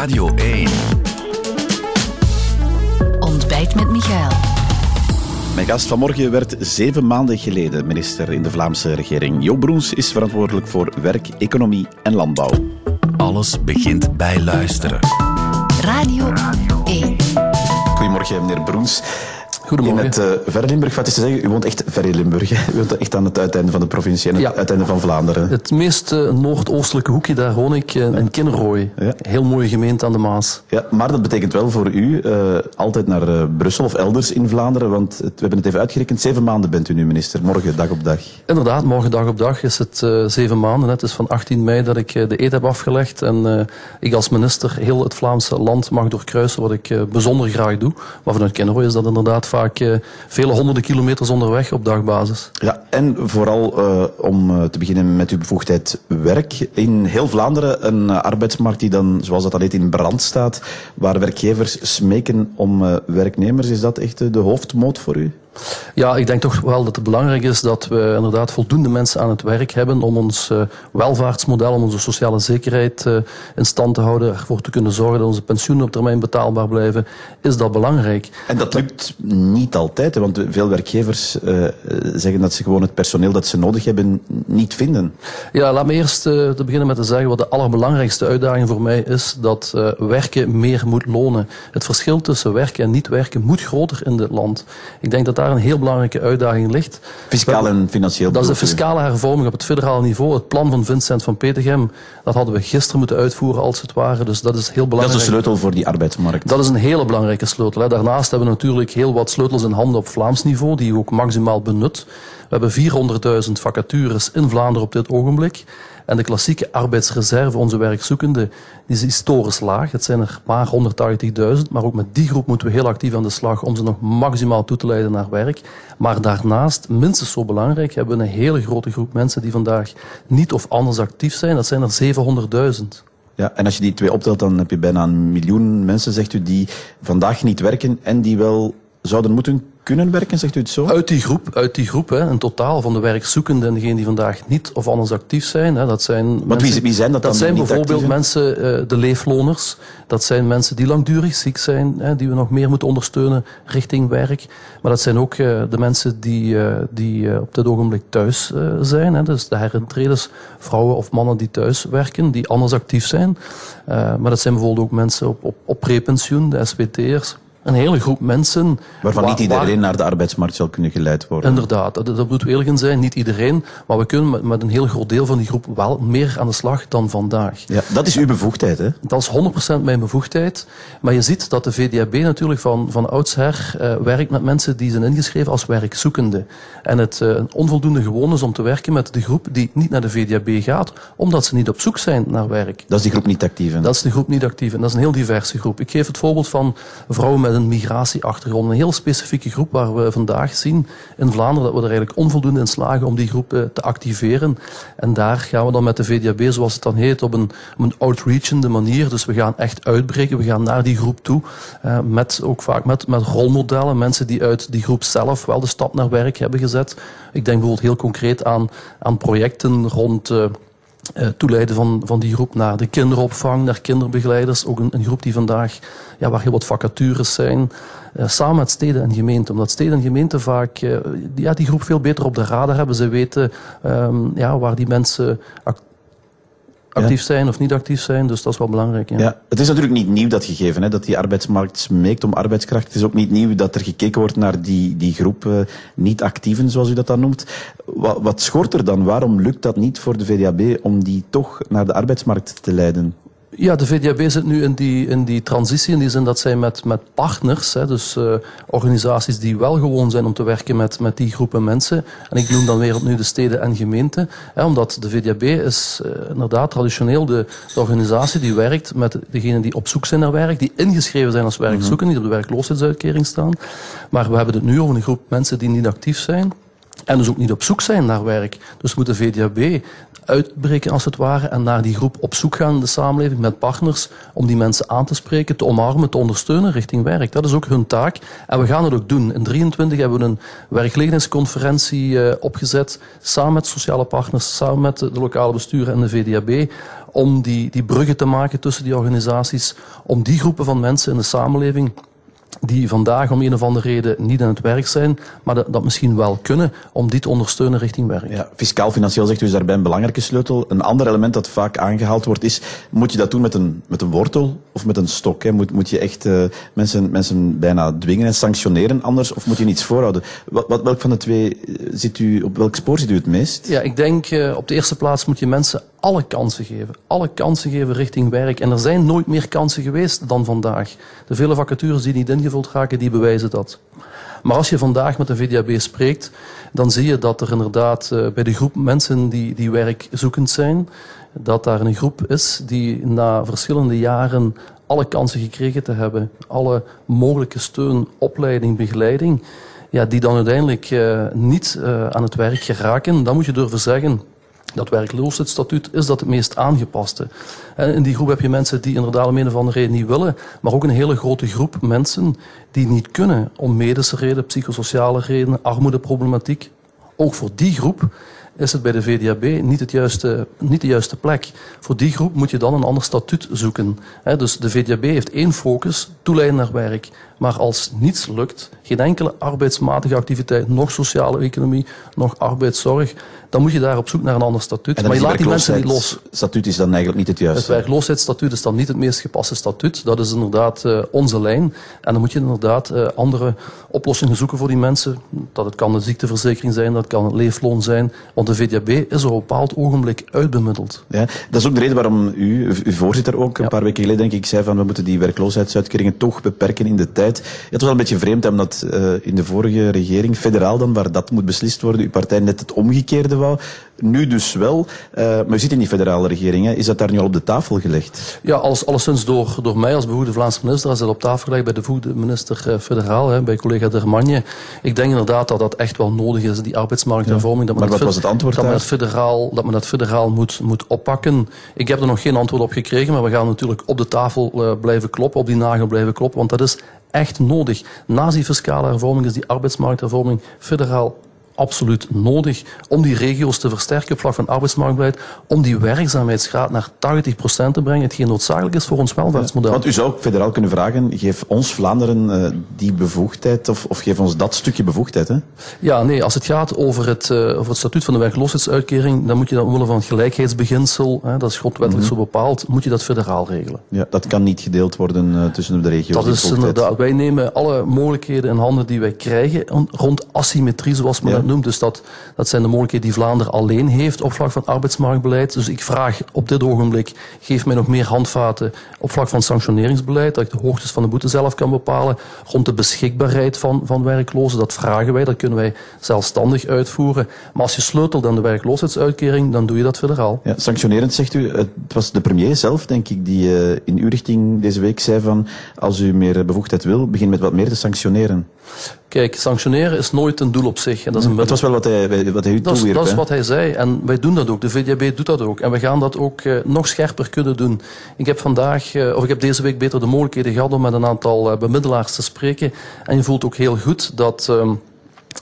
Radio 1. Ontbijt met Michael. Mijn gast vanmorgen werd zeven maanden geleden minister in de Vlaamse regering. Jo Broens is verantwoordelijk voor werk, economie en landbouw. Alles begint bij luisteren. Radio 1. Goedemorgen, meneer Broens. Goedemorgen. In het uh, verre Limburg, wat is te zeggen, u woont echt ver in Limburg. U woont echt aan het uiteinde van de provincie en het Ja. uiteinde van Vlaanderen. Het meest eh, noordoostelijke hoekje, daar woon ik, eh, in Kinnerooy. Ja. Heel mooie gemeente aan de Maas. Ja, maar dat betekent wel voor u altijd naar Brussel of elders in Vlaanderen, want het- we hebben het even uitgerekend. Zeven maanden bent u nu minister, morgen dag op dag. Inderdaad, morgen dag op dag is het zeven maanden. hè. Het is van 18 mei dat ik de eed heb afgelegd. En ik als minister heel het Vlaamse land mag doorkruisen, wat ik bijzonder graag doe. Maar vanuit Kinnerooy is dat inderdaad vaak eh, vele honderden kilometers onderweg op dagbasis. Ja, en vooral eh, om eh, te beginnen met uw bevoegdheid werk. In heel Vlaanderen een arbeidsmarkt die dan, zoals dat al heet, in brand staat, waar werkgevers smeken om werknemers. Is dat echt de hoofdmoot voor u? Ja, ik denk toch wel dat het belangrijk is dat we inderdaad voldoende mensen aan het werk hebben om ons eh, welvaartsmodel, om onze sociale zekerheid eh, in stand te houden, ervoor te kunnen zorgen dat onze pensioenen op termijn betaalbaar blijven, is dat belangrijk. En dat lukt niet altijd, want veel werkgevers eh, zeggen dat ze gewoon het personeel dat ze nodig hebben niet vinden. Ja, laat me eerst te beginnen met te zeggen wat de allerbelangrijkste uitdaging voor mij is, dat werken meer moet lonen. Het verschil tussen werken en niet werken moet groter in dit land. Ik denk dat daar een heel belangrijke uitdaging ligt. Fiscaal en financieel. Dat is de fiscale hervorming op het federale niveau. Het plan van Vincent van Petegem, dat hadden we gisteren moeten uitvoeren als het ware. Dus dat is heel Dat is belangrijk. de sleutel voor die arbeidsmarkt. Dat is een hele belangrijke sleutel. Hè. Daarnaast hebben we natuurlijk heel wat sleutels in handen op Vlaams niveau, die je ook maximaal benut. We hebben 400.000 vacatures in Vlaanderen op dit ogenblik. En de klassieke arbeidsreserve, onze werkzoekenden, die is historisch laag. Het zijn er maar 180.000. Maar ook met die groep moeten we heel actief aan de slag om ze nog maximaal toe te leiden naar werk. Maar daarnaast, minstens zo belangrijk, hebben we een hele grote groep mensen die vandaag niet of anders actief zijn. Dat zijn er 700.000. Ja, en als je die twee optelt, dan heb je bijna een miljoen mensen, zegt u, die vandaag niet werken en die wel zouden moeten kunnen werken, zegt u het zo? Uit die groep, uit die groep hè, een totaal van de werkzoekenden en degenen die vandaag niet of anders actief zijn. Hè, dat zijn Want wie, wie zijn dat, dat dan? zijn die niet bijvoorbeeld mensen, eh, de leefloners. Dat zijn mensen die langdurig ziek zijn, hè, die we nog meer moeten ondersteunen richting werk. Maar dat zijn ook eh, de mensen die, eh, die eh, op dit ogenblik thuis eh, zijn. Hè, dus de herintreders, vrouwen of mannen die thuis werken, die anders actief zijn. Eh, maar dat zijn bijvoorbeeld ook mensen op, op, op prepensioen, de SWT'ers. Een hele groep mensen. Waarvan waar- niet iedereen waar- naar de arbeidsmarkt zal kunnen geleid worden. Inderdaad, dat, we eerlijk in zijn. Niet iedereen, maar we kunnen met, met een heel groot deel van die groep wel meer aan de slag dan vandaag. Ja, dat is uw bevoegdheid, hè? Dat is 100% mijn bevoegdheid. Maar je ziet dat de VDAB natuurlijk van, van oudsher eh, werkt met mensen die zijn ingeschreven als werkzoekende. En het eh, onvoldoende gewoon is om te werken met de groep die niet naar de VDAB gaat, omdat ze niet op zoek zijn naar werk. Dat is die groep niet actief. hè? Dat is de groep niet actief en dat is een heel diverse groep. Ik geef het voorbeeld van vrouwen met een migratieachtergrond. Een heel specifieke groep waar we vandaag zien in Vlaanderen dat we er eigenlijk onvoldoende in slagen om die groep eh, te activeren. En daar gaan we dan met de VDAB, zoals het dan heet, op een, een outreachende manier. Dus we gaan echt uitbreken, we gaan naar die groep toe. eh, met, ook vaak met, met rolmodellen, mensen die uit die groep zelf wel de stap naar werk hebben gezet. Ik denk bijvoorbeeld heel concreet aan, aan projecten rond... eh, eh, toeleiden van, van die groep naar de kinderopvang, naar kinderbegeleiders. Ook een, een groep die vandaag, ja, waar heel wat vacatures zijn. eh, samen met steden en gemeenten. Omdat steden en gemeenten vaak eh, die- ja, die groep veel beter op de radar hebben. Ze weten ehm, ja, waar die mensen ac- actief zijn of niet actief zijn. Dus dat is wel belangrijk. Ja. Ja, het is natuurlijk niet nieuw dat gegeven, hè, dat die arbeidsmarkt smeekt om arbeidskracht. Het is ook niet nieuw dat er gekeken wordt naar die, die groep eh, niet-actieven, zoals u dat dan noemt. Wat, wat schort er dan? Waarom lukt dat niet voor de VDAB om die toch naar de arbeidsmarkt te leiden? Ja, de VDAB zit nu in die, in die transitie, in die zin dat zij met, met partners, hè, dus eh, organisaties die wel gewoon zijn om te werken met, met die groepen mensen, en ik noem dan weer opnieuw de steden en gemeenten, hè, omdat de VDAB is eh, inderdaad traditioneel de, de organisatie die werkt met degenen die op zoek zijn naar werk, die ingeschreven zijn als werkzoekenden, die op de werkloosheidsuitkering staan. Maar we hebben het nu over een groep mensen die niet actief zijn, en dus ook niet op zoek zijn naar werk. Dus moet de VDAB uitbreken als het ware en naar die groep op zoek gaan in de samenleving met partners om die mensen aan te spreken, te omarmen, te ondersteunen richting werk. Dat is ook hun taak en we gaan het ook doen. In 23 hebben we een werkgelegenheidsconferentie uh, opgezet samen met sociale partners, samen met de lokale besturen en de VDAB om die, die bruggen te maken tussen die organisaties, om die groepen van mensen in de samenleving die vandaag om een of andere reden niet aan het werk zijn, maar dat, dat misschien wel kunnen, om die te ondersteunen richting werk. Ja, fiscaal-financieel zegt u is daarbij een belangrijke sleutel. Een ander element dat vaak aangehaald wordt is, moet je dat doen met een, met een wortel of met een stok? Hè? Moet, moet je echt uh, mensen, mensen bijna dwingen en sanctioneren anders, of moet je niets voorhouden? Wat, wat, welk van de twee eh, zit u, op welk spoor zit u het meest? Ja, ik denk uh, op de eerste plaats moet je mensen alle kansen geven. Alle kansen geven richting werk. En er zijn nooit meer kansen geweest dan vandaag. De vele vacatures die niet ingevuld raken, die bewijzen dat. Maar als je vandaag met de VDAB spreekt, dan zie je dat er inderdaad uh, bij de groep mensen die, die werkzoekend zijn, dat daar een groep is die na verschillende jaren alle kansen gekregen te hebben, alle mogelijke steun, opleiding, begeleiding, ja, die dan uiteindelijk uh, niet uh, aan het werk geraken. Dan moet je durven zeggen, dat werkloosheidsstatuut is dat het meest aangepaste. In die groep heb je mensen die inderdaad om een of andere reden niet willen, maar ook een hele grote groep mensen die niet kunnen om medische redenen, psychosociale redenen, armoedeproblematiek. Ook voor die groep is het bij de VDAB niet, het juiste, niet de juiste plek. Voor die groep moet je dan een ander statuut zoeken. dus de VDAB heeft één focus, toeleiden naar werk. Maar als niets lukt, geen enkele arbeidsmatige activiteit, nog sociale economie, nog arbeidszorg, dan moet je daar op zoek naar een ander statuut. Maar je laat die mensen niet los. Het statuut is dan eigenlijk niet het juiste. Het werkloosheidsstatuut is dan niet het meest gepaste statuut. Dat is inderdaad uh, onze lijn. En dan moet je inderdaad uh, andere oplossingen zoeken voor die mensen. Dat het kan een ziekteverzekering zijn, dat kan een leefloon zijn. Want de VDAB is op een bepaald ogenblik uitbemiddeld. Ja, dat is ook de reden waarom u, uw voorzitter ook, een ja. paar weken geleden denk ik, zei van we moeten die werkloosheidsuitkeringen toch beperken in de tijd. Het was wel een beetje vreemd omdat uh, in de vorige regering, federaal dan, waar dat moet beslist worden, uw partij net het omgekeerde wou. Nu dus wel. Uh, maar u zit in die federale regering. Hè. Is dat daar nu al op de tafel gelegd? Ja, alles, alleszins door, door mij als bevoegde Vlaamse minister. Is dat op tafel gelegd bij de bevoegde minister uh, federaal, hè, bij collega Dermagne. Ik denk inderdaad dat dat echt wel nodig is, die arbeidsmarkthervorming. Ja, maar wat was het antwoord dat daar? Men het federaal, dat men dat federaal moet, moet oppakken. Ik heb er nog geen antwoord op gekregen, maar we gaan natuurlijk op de tafel uh, blijven kloppen, op die nagel blijven kloppen, want dat is echt nodig. Naast die fiscale hervorming is die arbeidsmarkthervorming federaal absoluut nodig om die regio's te versterken op vlak van arbeidsmarktbeleid, om die werkzaamheidsgraad naar 80% te brengen, hetgeen noodzakelijk is voor ons welvaartsmodel. Want u zou ook federaal kunnen vragen, geef ons Vlaanderen uh, die bevoegdheid of, of, geef ons dat stukje bevoegdheid. Hè? Ja, nee, als het gaat over het, uh, over het statuut van de werkloosheidsuitkering, dan moet je dat omwille van het gelijkheidsbeginsel, hè, dat is grondwettelijk mm -hmm. zo bepaald, moet je dat federaal regelen. Ja, dat kan niet gedeeld worden uh, tussen de regio's. Dat is inderdaad, wij nemen alle mogelijkheden in handen die wij krijgen rond asymmetrie, zoals men ja. Dus dat, dat zijn de mogelijkheden die Vlaanderen alleen heeft op vlak van arbeidsmarktbeleid. Dus ik vraag op dit ogenblik, geef mij nog meer handvaten op vlak van sanctioneringsbeleid, dat ik de hoogtes van de boete zelf kan bepalen. Rond de beschikbaarheid van, van werklozen, dat vragen wij, dat kunnen wij zelfstandig uitvoeren. Maar als je sleutelt aan de werkloosheidsuitkering, dan doe je dat federaal. Ja, sanctionerend zegt u, het was de premier zelf, denk ik, die uh, in uw richting deze week zei van, als u meer bevoegdheid wil, begin met wat meer te sanctioneren. Kijk, sanctioneren is nooit een doel op zich. En dat is een dat was wel wat hij, wat hij dat toewierp. Is, dat is wat hij zei. En wij doen dat ook. De VDB doet dat ook. En we gaan dat ook uh, nog scherper kunnen doen. Ik heb vandaag, uh, of ik heb deze week beter de mogelijkheden gehad om met een aantal uh, bemiddelaars te spreken. En je voelt ook heel goed dat... Uh,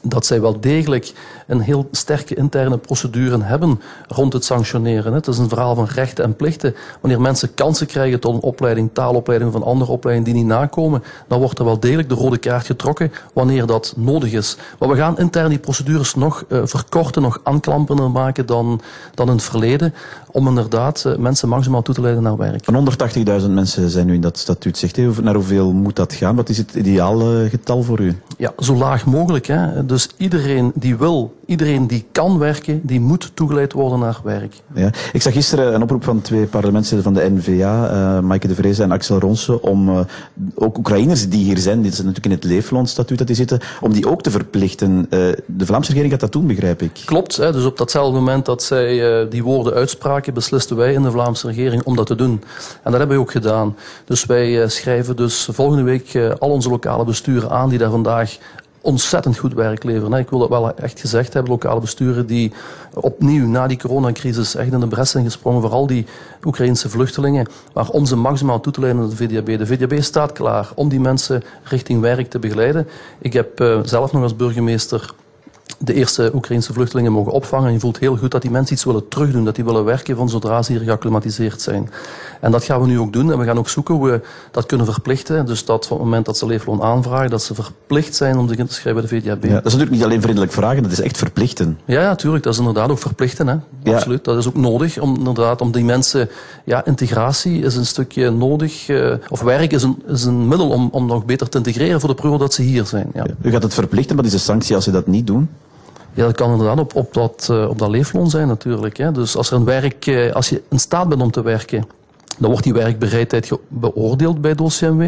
dat zij wel degelijk een heel sterke interne procedure hebben rond het sanctioneren. Het is een verhaal van rechten en plichten. Wanneer mensen kansen krijgen tot een opleiding, taalopleiding of een andere opleiding die niet nakomen, dan wordt er wel degelijk de rode kaart getrokken wanneer dat nodig is. Maar we gaan intern die procedures nog uh, verkorten, nog aanklampender maken dan, dan in het verleden, om inderdaad uh, mensen maximaal toe te leiden naar werk. Van 180.000 mensen zijn nu in dat statuut. Zegt u, naar hoeveel moet dat gaan? Wat is het ideale getal voor u? Ja, zo laag mogelijk. Hè. Dus iedereen die wil, iedereen die kan werken, die moet toegeleid worden naar werk. Ja. Ik zag gisteren een oproep van twee parlementsleden van de NVA, uh, Maaike de Vreese en Axel Ronsen, om uh, ook Oekraïners die hier zijn, dit is natuurlijk in het leefloonstatuut dat die zitten, om die ook te verplichten. Uh, de Vlaamse regering gaat dat doen, begrijp ik. Klopt, hè, dus op datzelfde moment dat zij die woorden uitspraken, beslisten wij in de Vlaamse regering om dat te doen. En dat hebben we ook gedaan. Dus wij schrijven dus volgende week al onze lokale besturen aan die daar vandaag ontzettend goed werk leveren. Ik wil dat wel echt gezegd hebben. Lokale besturen die opnieuw na die coronacrisis echt in de bres zijn gesprongen voor al die Oekraïnse vluchtelingen. Maar om ze maximaal toe te leiden naar de VDAB. De VDAB staat klaar om die mensen richting werk te begeleiden. Ik heb uh, zelf nog als burgemeester de eerste Oekraïnse vluchtelingen mogen opvangen. En je voelt heel goed dat die mensen iets willen terugdoen, dat die willen werken van zodra ze hier geacclimatiseerd zijn. En dat gaan we nu ook doen. En we gaan ook zoeken hoe we dat kunnen verplichten. Dus dat van het moment dat ze leefloon aanvragen, dat ze verplicht zijn om zich in te schrijven bij de VDAB. Ja, dat is natuurlijk niet alleen vriendelijk vragen, dat is echt verplichten. Ja, ja tuurlijk. Dat is inderdaad ook verplichten. Hè. Ja. Absoluut. Dat is ook nodig. Om, inderdaad, om die mensen... Ja, integratie is een stukje nodig. Uh, of werk is een, is een middel om, om nog beter te integreren voor de proeven dat ze hier zijn. Ja. U gaat het verplichten, maar is de sanctie als ze dat niet doen? Ja, dat kan inderdaad op, op, dat, uh, op dat leefloon zijn natuurlijk. Hè. Dus als er een werk, uh, als je in staat bent om te werken, dan wordt die werkbereidheid beoordeeld bij het OCMW.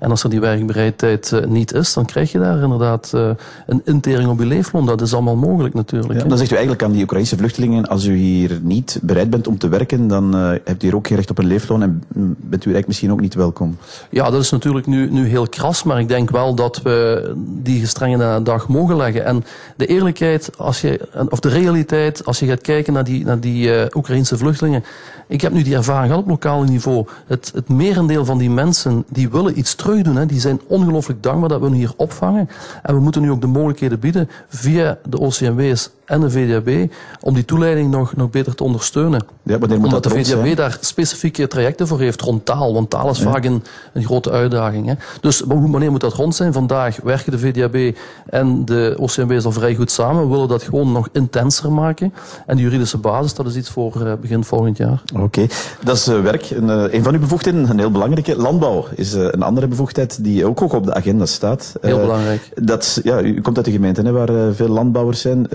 En als er die werkbereidheid uh, niet is, dan krijg je daar inderdaad uh, een intering op je leefloon. Dat is allemaal mogelijk natuurlijk. Ja, dan zegt u eigenlijk aan die Oekraïnse vluchtelingen, als u hier niet bereid bent om te werken, dan uh, hebt u hier ook geen recht op een leefloon en bent u eigenlijk misschien ook niet welkom. Ja, dat is natuurlijk nu, nu heel kras, maar ik denk wel dat we die gestrengen aan de dag mogen leggen. En de eerlijkheid, als je, of de realiteit, als je gaat kijken naar die, naar die Oekraïnse vluchtelingen, ik heb nu die ervaring gehad op lokaal Het, het merendeel van die mensen die willen iets terugdoen. Hè. Die zijn ongelooflijk dankbaar dat we hen hier opvangen. En we moeten nu ook de mogelijkheden bieden via de OCMW's en de VDAB om die toeleiding nog, nog beter te ondersteunen. Ja, Omdat de VDAB daar specifieke trajecten voor heeft rond taal. Want taal is ja. vaak een, een, grote uitdaging. Hè. Dus wanneer moet dat rond zijn? Vandaag werken de VDAB en de OCMW's al vrij goed samen. We willen dat gewoon nog intenser maken. En de juridische basis, dat is iets voor uh, begin volgend jaar. Oké, okay. dat is uh, werk. Een, uh, een van uw bevoegdheden, een heel belangrijke. Landbouw is een andere bevoegdheid die ook hoog op de agenda staat. Heel belangrijk. Dat, ja, u komt uit de gemeente hè, waar veel landbouwers zijn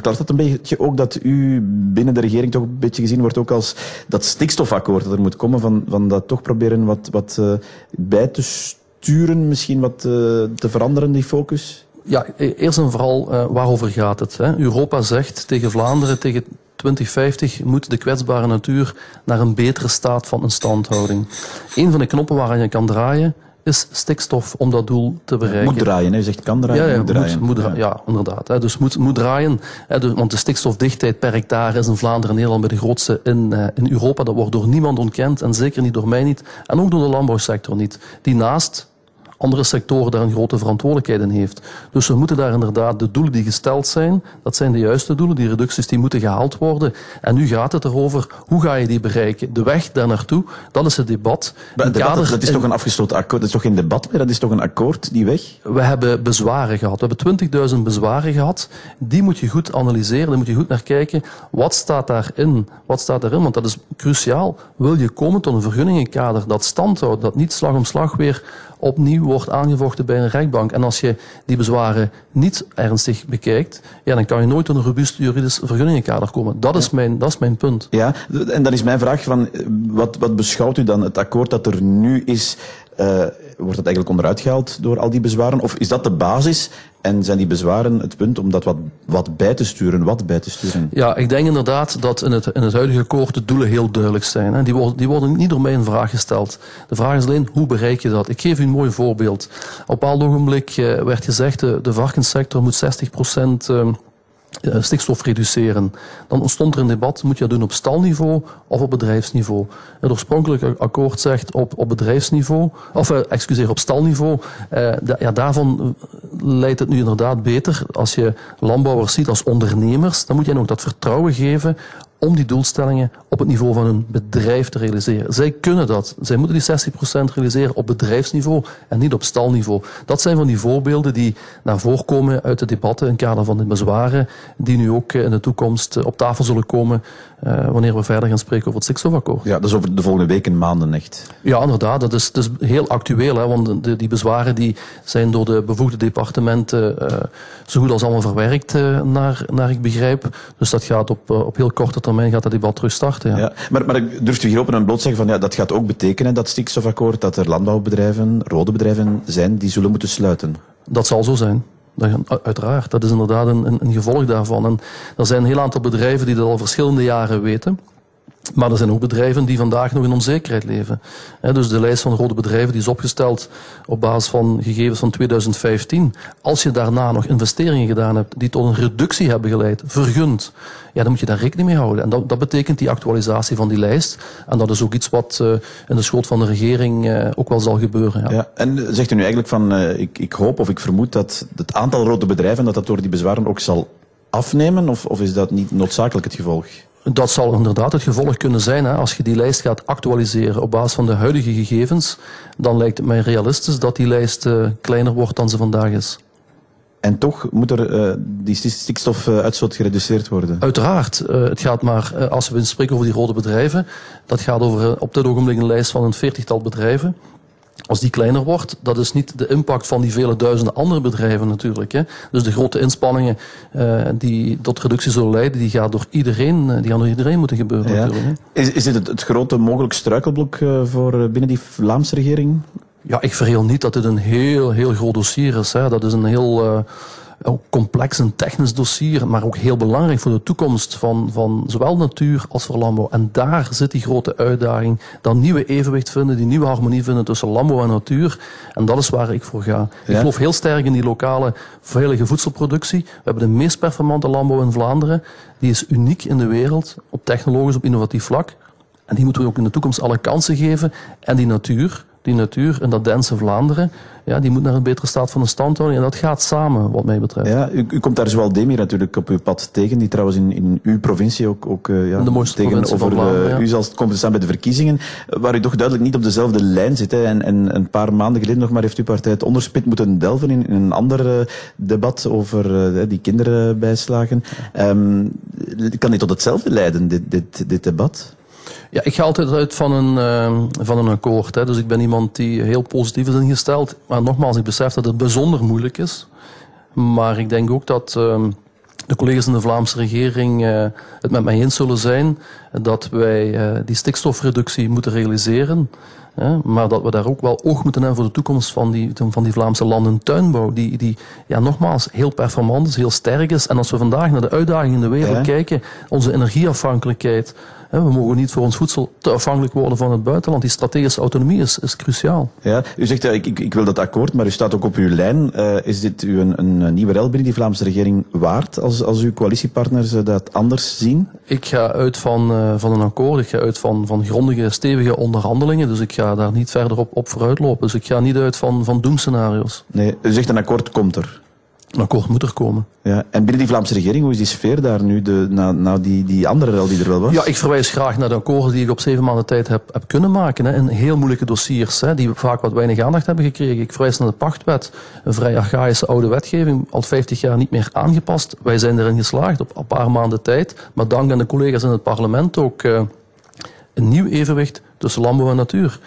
verklaart dat een beetje ook dat u binnen de regering toch een beetje gezien wordt ook als dat stikstofakkoord dat er moet komen, van, van dat toch proberen wat, wat uh, bij te sturen, misschien wat uh, te veranderen, die focus? Ja, e-, eerst en vooral, uh, waarover gaat het? Hè? Europa zegt tegen Vlaanderen, tegen 2050 moet de kwetsbare natuur naar een betere staat van instandhouding. Een van de knoppen waaraan je kan draaien is stikstof om dat doel te bereiken. Moet draaien, hè? je zegt kan draaien, ja, ja, moet draaien. Moet, moet ja. ja. inderdaad. Hè. Dus moet, moet draaien. Hè, dus, want de stikstofdichtheid per hectare is in Vlaanderen en Nederland bij de grootste in, uh, in Europa. Dat wordt door niemand ontkend en zeker niet door mij niet. En ook door de landbouwsector niet. Die naast andere sectoren daar een grote verantwoordelijkheid in heeft. Dus we moeten daar inderdaad de doelen die gesteld zijn, dat zijn de juiste doelen, die reducties die moeten gehaald worden. En nu gaat het erover, hoe ga je die bereiken? De weg daar naartoe, dat is het debat. Maar debat kader, dat is toch een afgesloten akkoord, dat is toch geen debat meer, dat is toch een akkoord, die weg? We hebben bezwaren gehad, we hebben 20.000 bezwaren gehad. Die moet je goed analyseren, daar moet je goed naar kijken. Wat staat daarin? Wat staat daarin? Want dat is cruciaal. Wil je komen tot een vergunningenkader dat standhoudt, dat niet slag om slag weer opnieuw wordt aangevochten bij een rechtbank. En als je die bezwaren niet ernstig bekijkt, ja, dan kan je nooit tot een robuust juridisch vergunningenkader komen. Dat is, mijn, dat is mijn punt. Ja, en dan is mijn vraag van, wat, wat beschouwt u dan het akkoord dat er nu is uh, wordt dat eigenlijk onderuit gehaald door al die bezwaren? Of is dat de basis en zijn die bezwaren het punt om dat wat, wat bij te sturen? Wat bij te sturen? Ja, ik denk inderdaad dat in het, in het huidige akkoord de doelen heel duidelijk zijn. Hè. Die, worden, die worden niet door mij in vraag gesteld. De vraag is alleen, hoe bereik je dat? Ik geef u een mooi voorbeeld. Op een bepaald ogenblik uh, werd gezegd, de, de varkenssector moet 60 procent... Uh, stikstof reduceren. Dan ontstond er een debat, moet je dat doen op stalniveau of op bedrijfsniveau? Het oorspronkelijke akkoord zegt op, op bedrijfsniveau, of excuseer, op stalniveau. Da, ja, daarvan leidt het nu inderdaad beter. Als je landbouwers ziet als ondernemers, dan moet je ook dat vertrouwen geven om die doelstellingen op het niveau van hun bedrijf te realiseren. Zij kunnen dat. Zij moeten die 60% realiseren op bedrijfsniveau en niet op stalniveau. Dat zijn van die voorbeelden die naar voren komen uit de debatten in het kader van de bezwaren, die nu ook in de toekomst op tafel zullen komen uh, wanneer we verder gaan spreken over het stikstofakkoord. Ja, dat is over de volgende weken, maanden echt. Ja, inderdaad. Dat is, dat is heel actueel, hè, want de, die bezwaren die zijn door de bevoegde departementen uh, zo goed als allemaal verwerkt, uh, naar, naar ik begrijp. Dus dat gaat op, op heel korte termijn gaat dat debat terug starten. Ja. ja maar, maar durft u hier open en bloot zeggen van ja, dat gaat ook betekenen, dat stikstofakkoord, dat er landbouwbedrijven, rode bedrijven zijn, die zullen moeten sluiten? Dat zal zo zijn. Dat, uiteraard, dat is inderdaad een, een, een, gevolg daarvan. En er zijn een heel aantal bedrijven die dat al verschillende jaren weten. Maar er zijn ook bedrijven die vandaag nog in onzekerheid leven. dus de lijst van rode bedrijven die is opgesteld op basis van gegevens van 2015. Als je daarna nog investeringen gedaan hebt die tot een reductie hebben geleid, vergund, ja, dan moet je daar rekening mee houden. En dat, dat betekent die actualisatie van die lijst. En dat is ook iets wat uh, in de schoot van de regering uh, ook wel zal gebeuren. Ja. ja en zegt u nu eigenlijk van, ik, ik hoop of ik vermoed dat het aantal rode bedrijven, dat dat door die bezwaren ook zal afnemen? Of, of is dat niet noodzakelijk het gevolg? Dat zal inderdaad het gevolg kunnen zijn. Hè. Als je die lijst gaat actualiseren op basis van de huidige gegevens, dan lijkt het mij realistisch dat die lijst uh, kleiner wordt dan ze vandaag is. En toch moet er uh, die stikstofuitstoot gereduceerd worden? Uiteraard. Uh, het gaat maar, als we spreken over die rode bedrijven, dat gaat over op dit ogenblik een lijst van een veertigtal bedrijven. Als die kleiner wordt, dat is niet de impact van die vele duizenden andere bedrijven natuurlijk. Hè. Dus de grote inspanningen uh, die tot reductie zullen leiden, die, gaat door iedereen, uh, die gaan door iedereen moeten gebeuren ja. natuurlijk. Hè. Is, is dit het, het grote mogelijk struikelblok uh, voor binnen die Vlaamse regering? Ja, ik verheel niet dat dit een heel, heel groot dossier is. Hè. Dat is een heel ook complex en technisch dossier, maar ook heel belangrijk voor de toekomst van, van zowel natuur als voor landbouw. En daar zit die grote uitdaging. Dat nieuwe evenwicht vinden, die nieuwe harmonie vinden tussen landbouw en natuur. En dat is waar ik voor ga. Ik geloof heel sterk in die lokale veilige voedselproductie. We hebben de meest performante landbouw in Vlaanderen. Die is uniek in de wereld, op technologisch, op innovatief vlak. En die moeten we ook in de toekomst alle kansen geven. En die natuur, die natuur en dat dense Vlaanderen, ja, die moet naar een betere staat van de standhouding. En dat gaat samen, wat mij betreft. Ja, u, u komt daar zowel Demir natuurlijk op uw pad tegen, die trouwens in, in uw provincie ook, ook uh, ja, de mooiste tegenover uh, ja. u zal komen te staan bij de verkiezingen, waar u toch duidelijk niet op dezelfde lijn zit. Hè. En, en een paar maanden geleden nog maar heeft uw partij het onderspit moeten delven in, in een ander uh, debat over die kinderbijslagen. Um, kan dit tot hetzelfde leiden, dit, dit, dit debat? Ja, ik ga altijd uit van een, uh, van een akkoord. Hè. Dus ik ben iemand die heel positief is ingesteld. Maar nogmaals, ik besef dat het bijzonder moeilijk is. Maar ik denk ook dat uh, de collega's in de Vlaamse regering uh, het met mij eens zullen zijn dat wij uh, die stikstofreductie moeten realiseren. maar dat we daar ook wel oog moeten hebben voor de toekomst van die, van die Vlaamse landentuinbouw. Die, die ja, nogmaals heel performant is, heel sterk is. En als we vandaag naar de uitdagingen in de wereld ja. kijken, onze energieafhankelijkheid, we mogen niet voor ons voedsel te afhankelijk worden van het buitenland. Die strategische autonomie is, is cruciaal. Ja, u zegt, ik, ik, ik wil dat akkoord, maar u staat ook op uw lijn. Uh, is dit u een, een nieuwe rel binnen die Vlaamse regering waard, als, als uw coalitiepartners dat anders zien? Ik ga uit van, uh, van een akkoord. Ik ga uit van, van grondige, stevige onderhandelingen. Dus ik ga daar niet verder op, op vooruitlopen. Dus ik ga niet uit van, van doemscenario's. Nee, u zegt een akkoord komt er. Een akkoord moet er komen. Ja. En binnen die Vlaamse regering, hoe is die sfeer daar nu, de, na, na die, die andere rel die er wel was? Ja, ik verwijs graag naar de akkoorden die ik op zeven maanden tijd heb, heb kunnen maken. Hè, in heel moeilijke dossiers, hè, die vaak wat weinig aandacht hebben gekregen. Ik verwijs naar de pachtwet, een vrij archaïsche oude wetgeving, al 50 jaar niet meer aangepast. Wij zijn erin geslaagd op een paar maanden tijd, maar dank aan de collega's in het parlement ook uh, een nieuw evenwicht tussen landbouw en natuur.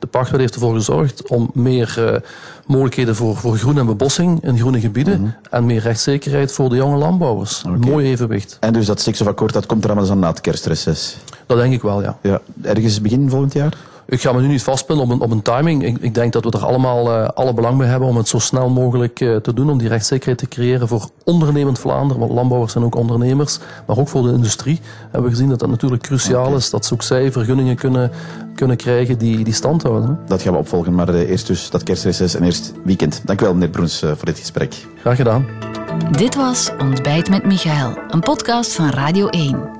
De pachtwet heeft ervoor gezorgd om meer uh, mogelijkheden voor, voor groen en bebossing in groene gebieden mm -hmm. en meer rechtszekerheid voor de jonge landbouwers. Okay. Mooi evenwicht. En dus dat stikstofakkoord dat komt er allemaal aan na het kerstreces? Dat denk ik wel, ja. ja. Ergens begin volgend jaar? Ik ga me nu niet vastpinnen op een, op een timing. Ik, ik denk dat we er allemaal uh, alle belang bij hebben om het zo snel mogelijk uh, te doen. Om die rechtszekerheid te creëren voor ondernemend Vlaanderen. Want landbouwers zijn ook ondernemers. Maar ook voor de industrie. Hebben we gezien dat dat natuurlijk cruciaal okay. is. Dat ze ook zij vergunningen kunnen, kunnen krijgen die, die stand houden. Hè. Dat gaan we opvolgen. Maar uh, eerst dus dat kerstreces en eerst weekend. Dank u wel meneer Broens voor dit gesprek. Graag gedaan. Dit was Ontbijt met Michael. Een podcast van Radio 1.